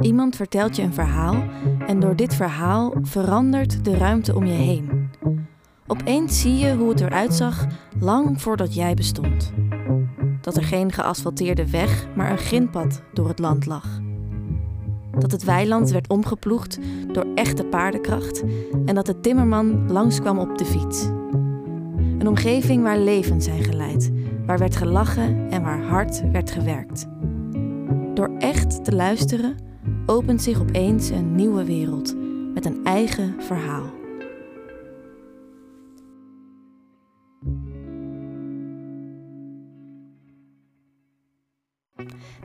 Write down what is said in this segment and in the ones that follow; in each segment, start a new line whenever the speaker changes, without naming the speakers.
Iemand vertelt je een verhaal en door dit verhaal verandert de ruimte om je heen. Opeens zie je hoe het eruit zag lang voordat jij bestond. Dat er geen geasfalteerde weg, maar een grindpad door het land lag. Dat het weiland werd omgeploegd door echte paardenkracht en dat de timmerman langskwam op de fiets. Een omgeving waar levens zijn geleid, waar werd gelachen en waar hard werd gewerkt. Door echt te luisteren opent zich opeens een nieuwe wereld met een eigen verhaal.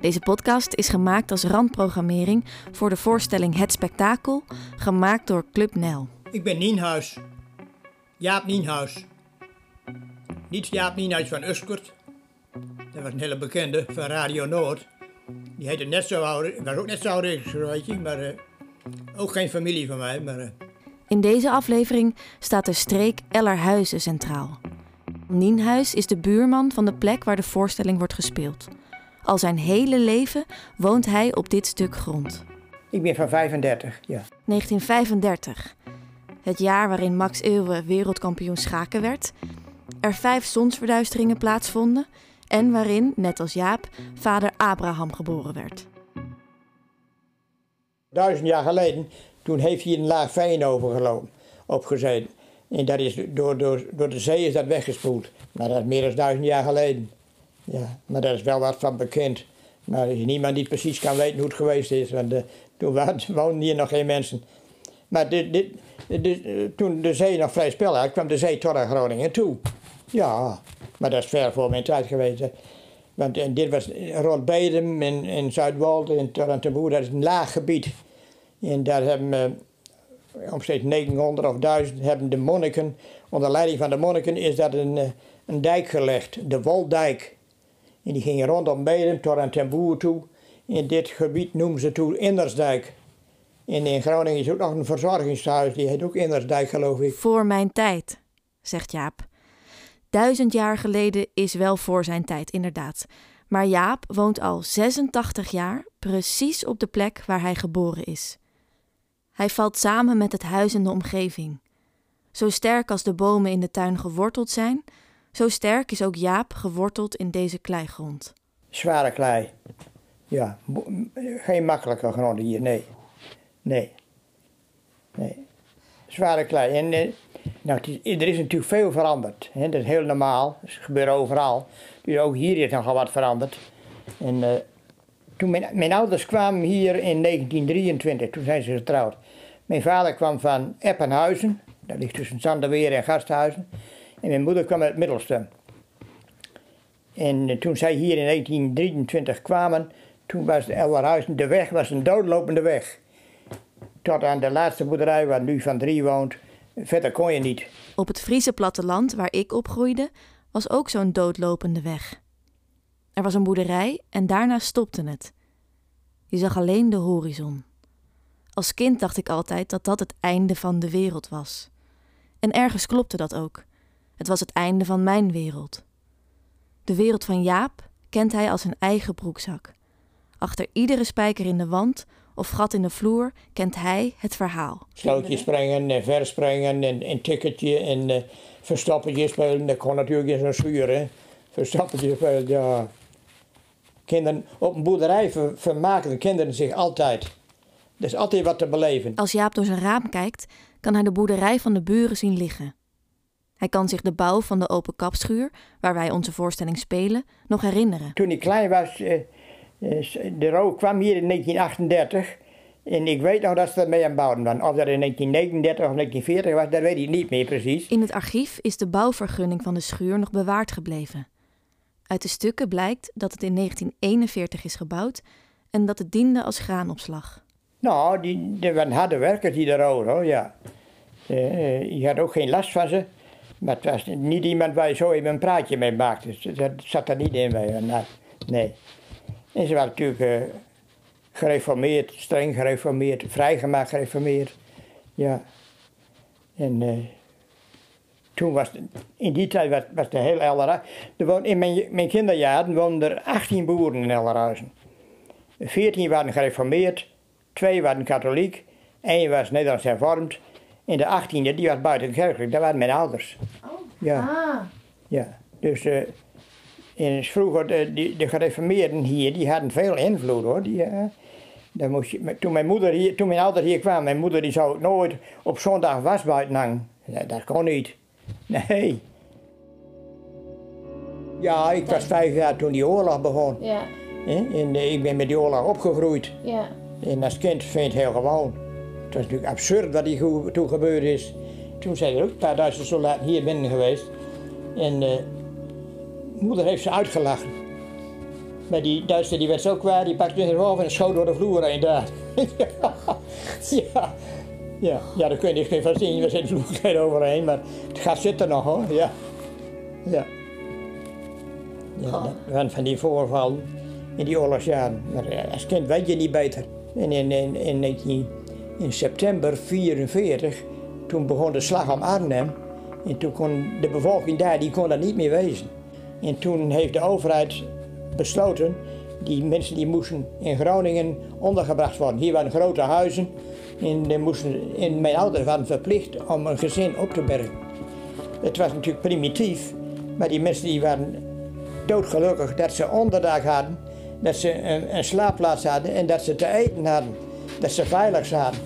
Deze podcast is gemaakt als randprogrammering voor de voorstelling Het Spektakel, gemaakt door Club Nel.
Ik ben Nienhuis. Jaap Nienhuis. Niet Jaap Nienhuis van Uskert. Dat was een hele bekende van Radio Noord. Die heette net zo oud. Ik was ook net zo oud, weet je, maar uh, ook geen familie van mij. Maar, uh.
In deze aflevering staat de streek Ellerhuizen centraal. Nienhuis is de buurman van de plek waar de voorstelling wordt gespeeld. Al zijn hele leven woont hij op dit stuk grond.
Ik ben van 35, ja.
1935. Het jaar waarin Max Euwe wereldkampioen schaken werd. Er vijf zonsverduisteringen plaatsvonden. En waarin, net als Jaap, vader Abraham geboren werd.
Duizend jaar geleden, toen heeft hij een laag veen overgelopen, opgezeten. En dat is door, door, door de zee is dat weggespoeld. Maar dat is meer dan duizend jaar geleden. Ja, maar daar is wel wat van bekend. Maar niemand die precies kan weten hoe het geweest is. Want uh, toen woonden hier nog geen mensen. Maar dit, eh, toen de zee nog vrij spel had, kwam de zee tot aan Groningen toe. Ja, maar dat is ver voor mijn tijd geweest. Want en dit was rond Bedem en, en Zuidwolde en Torrentenboer, dat is een laag gebied. En daar hebben uh, omstreeks 900 of 1000 hebben de monniken, onder leiding van de monniken is dat een, een dijk gelegd, de Woldijk. En die gingen rondom Bedem tot aan ten Boer toe. In dit gebied noemen ze toen Indersdijk. En in Groningen is ook nog een verzorgingshuis, die heet ook Indersdijk geloof ik.
Voor mijn tijd, zegt Jaap. Duizend jaar geleden is wel voor zijn tijd, inderdaad. Maar Jaap woont al 86 jaar precies op de plek waar hij geboren is. Hij valt samen met het huis en de omgeving. Zo sterk als de bomen in de tuin geworteld zijn, zo sterk is ook Jaap geworteld in deze kleigrond.
Zware klei. Ja, geen makkelijke grond hier, nee. Nee. Nee. Zware klei. En eh, nou, er is natuurlijk veel veranderd. Hè? Dat is heel normaal. Dat gebeurt overal. Dus ook hier is nogal wat veranderd. En uh, toen mijn, ouders kwamen hier in 1923, toen zijn ze getrouwd. Mijn vader kwam van Eppenhuizen, dat ligt tussen Zanderweer en Gasthuizen. En mijn moeder kwam uit Middelstum. En toen zij hier in 1923 kwamen, toen was de de weg was een doodlopende weg. Tot aan de laatste boerderij waar nu van drie woont. Verder kon je niet.
Op het Friese platteland waar ik opgroeide, was ook zo'n doodlopende weg. Er was een boerderij en daarna stopte het. Je zag alleen de horizon. Als kind dacht ik altijd dat dat het einde van de wereld was. En ergens klopte dat ook. Het was het einde van mijn wereld. De wereld van Jaap kent hij als een eigen broekzak. Achter iedere spijker in de wand of gat in de vloer kent hij het verhaal.
Slootje springen en verspringen en een ticketje en uh, verstoppertje spelen. Dat kon natuurlijk in zo'n schuur, hè. Verstoppertje spelen, ja. Kinderen op een boerderij vermaken de kinderen zich altijd. Er is altijd wat te beleven.
Als Jaap door zijn raam kijkt, kan hij de boerderij van de buren zien liggen. Hij kan zich de bouw van de open kapschuur, waar wij onze voorstelling spelen, nog herinneren.
Toen ik klein was, eh, de rook kwam hier in 1938. En ik weet nog dat ze ermee aan bouwen waren. Of dat in 1939 of 1940 was, dat weet ik niet meer precies.
In het archief is de bouwvergunning van de schuur nog bewaard gebleven. Uit de stukken blijkt dat het in 1941 is gebouwd en dat het diende als graanopslag.
Nou, die, die waren harde werkers die er hoor, ja. Uh, je had ook geen last van ze. Maar het was niet iemand waar je zo even een praatje mee maakte. Dus dat zat er niet in bij. Nee. En ze waren natuurlijk uh, gereformeerd, streng gereformeerd, vrijgemaakt gereformeerd. Ja. En uh, toen was in die tijd was, was het heel Ellerhuizen. In mijn, mijn kinderjaren woonden er 18 boeren in Ellerhuizen. 14 waren gereformeerd, twee waren katholiek, één was Nederlands hervormd. En de 18e, die was buitenkerkelijk, dat waren mijn ouders.
Oh.
Ja.
Ah.
Ja, dus eh, in, vroeger, de, de gereformeerden hier, die hadden veel invloed hoor. Die, eh, daar moest je, toen, mijn moeder hier, toen mijn ouders hier kwamen, mijn moeder die zou nooit op zondag was buiten hangen. Dat, dat kon niet. Nee. Ja, ik was vijf jaar toen die oorlog begon.
Ja.
En eh, ik ben met die oorlog opgegroeid.
Ja.
En als kind vind ik het heel gewoon. Het was natuurlijk absurd wat hier toen gebeurd is. Toen zijn er ook een paar Duitse soldaten hier binnen geweest. En eh, moeder heeft ze uitgelachen. Maar die Duitser die werd zo kwaad, die pakte hun hoofd en schoot door de vloer heen daar. ja, ja, ja, ja, daar kun je niks meer van zien. We zitten vloer overheen, maar het gaat zitten nog hoor. Ja, ja. Ja, dat van die voorvallen in die oorlogsjaren. Maar als kind weet je niet beter. En in, in, in, 19, in september 1944, toen begon de slag om Arnhem. En toen kon de bevolking daar, die kon dat niet meer wezen. En toen heeft de overheid besloten, die mensen die moesten in Groningen ondergebracht worden. Hier waren grote huizen. En, die moesten, en mijn ouders waren verplicht om een gezin op te bergen. Het was natuurlijk primitief, maar die mensen die waren doodgelukkig dat ze onderdak hadden, dat ze een, een slaapplaats hadden en dat ze te eten hadden, dat ze veilig zaten.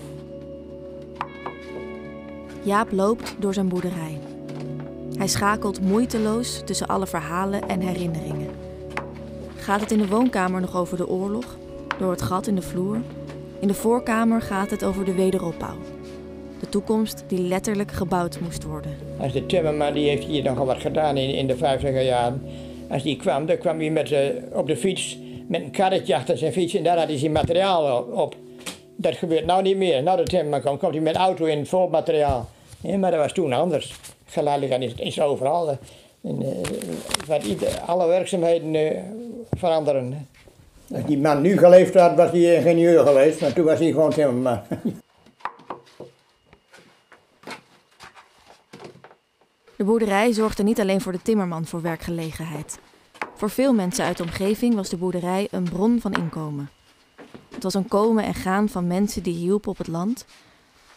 Jaap loopt door zijn boerderij. Hij schakelt moeiteloos tussen alle verhalen en herinneringen. Gaat het in de woonkamer nog over de oorlog, door het gat in de vloer? In de voorkamer gaat het over de wederopbouw. De toekomst die letterlijk gebouwd moest worden.
Als de timmerman, die heeft hier nogal wat gedaan in, de 50 jaren. Als die kwam, dan kwam hij met, op de fiets met een karretje achter zijn fiets en daar had hij zijn materiaal op. Dat gebeurt nou niet meer. Nou de timmerman komt, komt hij met auto in vol materiaal. Ja, maar dat was toen anders. Geleidelijk aan is, is overal. En, eh, wat ieder- alle werkzaamheden eh, veranderen. Als die man nu geleefd had, was hij ingenieur geweest, maar toen was hij gewoon timmerman.
De boerderij zorgde niet alleen voor de timmerman voor werkgelegenheid. Voor veel mensen uit de omgeving was de boerderij een bron van inkomen. Het was een komen en gaan van mensen die hielpen op het land.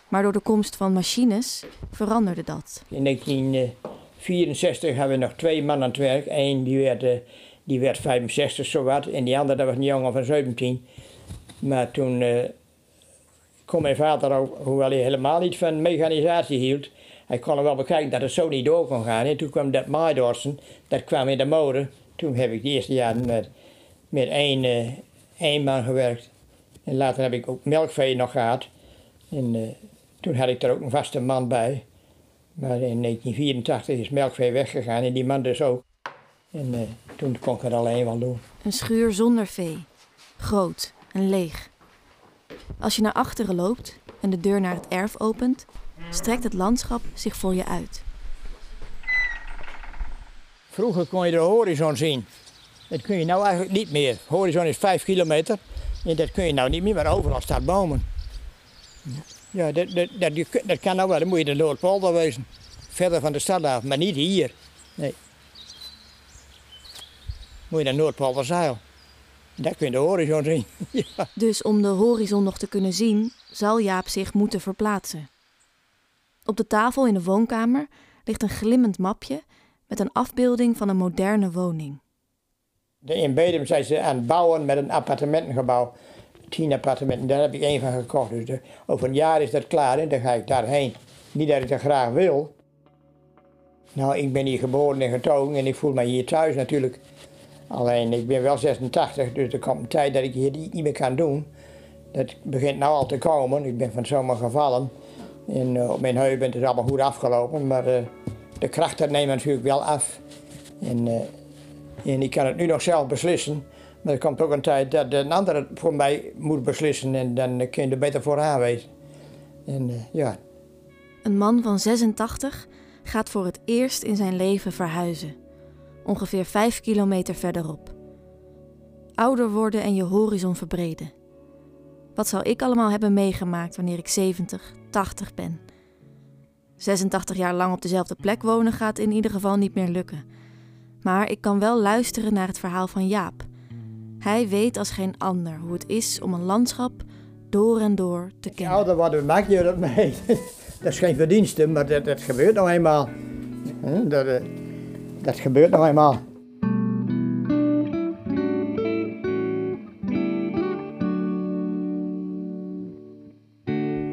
Maar door de komst van machines veranderde dat.
In 1964 hadden we nog twee mannen aan het werk. Eén die werd, eh, die werd 65 zowat en die andere dat was een jongen van 17. Maar toen eh, kon mijn vader hoewel hij helemaal niet van mechanisatie hield, hij kon er wel bekijken dat het zo niet door kon gaan. En toen kwam dat maaidorsen, dat kwam in de mode. Toen heb ik de eerste jaren met, één, eh, één man gewerkt. En later heb ik ook melkvee nog gehad. Eh, toen had ik er ook een vaste man bij. Maar in 1984 is melkvee weggegaan en die man dus ook. En eh, toen kon ik het alleen wel doen.
Een schuur zonder vee. Groot en leeg. Als je naar achteren loopt en de deur naar het erf opent, strekt het landschap zich voor je uit.
Vroeger kon je de horizon zien. Dat kun je nou eigenlijk niet meer. De horizon is 5 kilometer en dat kun je nou niet meer, maar overal staat bomen. Ja, dat, dat, dat, kan nou wel, dan moet je de Noordpolder wezen. Verder van de stad af, maar niet hier. Nee. Moet je naar Noordpolderzeil. Daar kun je de horizon zien. ja.
Dus om de horizon nog te kunnen zien, zal Jaap zich moeten verplaatsen. Op de tafel in de woonkamer ligt een glimmend mapje met een afbeelding van een moderne woning.
De- In Bedum zijn ze aan het bouwen met een appartementengebouw. Tien appartementen, daar heb ik één van gekocht. Dus over een jaar is dat klaar en dan ga ik daarheen. Niet dat ik dat graag wil. Nou, ik ben hier geboren en getogen en ik voel me hier thuis natuurlijk. Alleen, ik ben wel 86, dus er komt een tijd dat ik hier niet meer kan doen. Dat begint nou al te komen. Ik ben van zomer gevallen. En eh, op mijn heup is het allemaal goed afgelopen. Maar eh, de krachten nemen natuurlijk wel af. En, eh, en ik kan het nu nog zelf beslissen. Er komt ook een tijd dat een ander voor mij moet beslissen. En dan kun je er beter voor aanwezen. En eh, ja,
Een man van 86 gaat voor het eerst in zijn leven verhuizen, ongeveer 5 kilometer verderop. Ouder worden en je horizon verbreden. Wat zal ik allemaal hebben meegemaakt wanneer ik 70, 80 ben? 86 jaar lang op dezelfde plek wonen gaat in ieder geval niet meer lukken. Maar ik kan wel luisteren naar het verhaal van Jaap. Hij weet als geen ander hoe het is om een landschap door en door te kennen.
Ja, ouder worden maak je dat mee. dat is geen verdienste, maar dat, dat gebeurt nog eenmaal. Dat, eh, dat gebeurt nog eenmaal.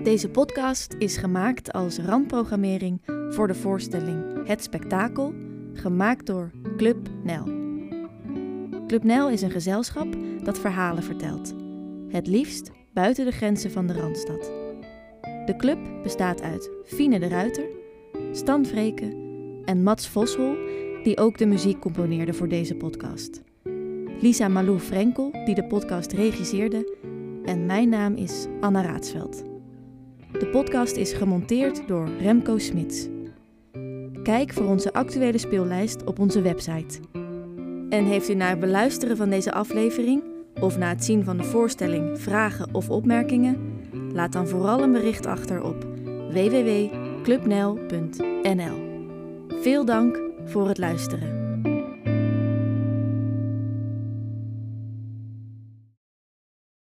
Deze podcast is gemaakt als randprogrammering voor de voorstelling Het Spektakel, gemaakt door Club Nel. Club Nel is een gezelschap dat verhalen vertelt. Het liefst buiten de grenzen van de Randstad. De club bestaat uit Fine de Ruiter, Stan Vreken en Mats Voshol, die ook de muziek componeerde voor deze podcast. Lisa Malou Frenkel, die de podcast regisseerde. En mijn naam is Anna Raadsveld. De podcast is gemonteerd door Remco Smits. Kijk voor onze actuele speellijst op onze website. En heeft u na het beluisteren van deze aflevering of na het zien van de voorstelling vragen of opmerkingen? Laat dan vooral een bericht achter op www.clubnel.nl. Veel dank voor het luisteren.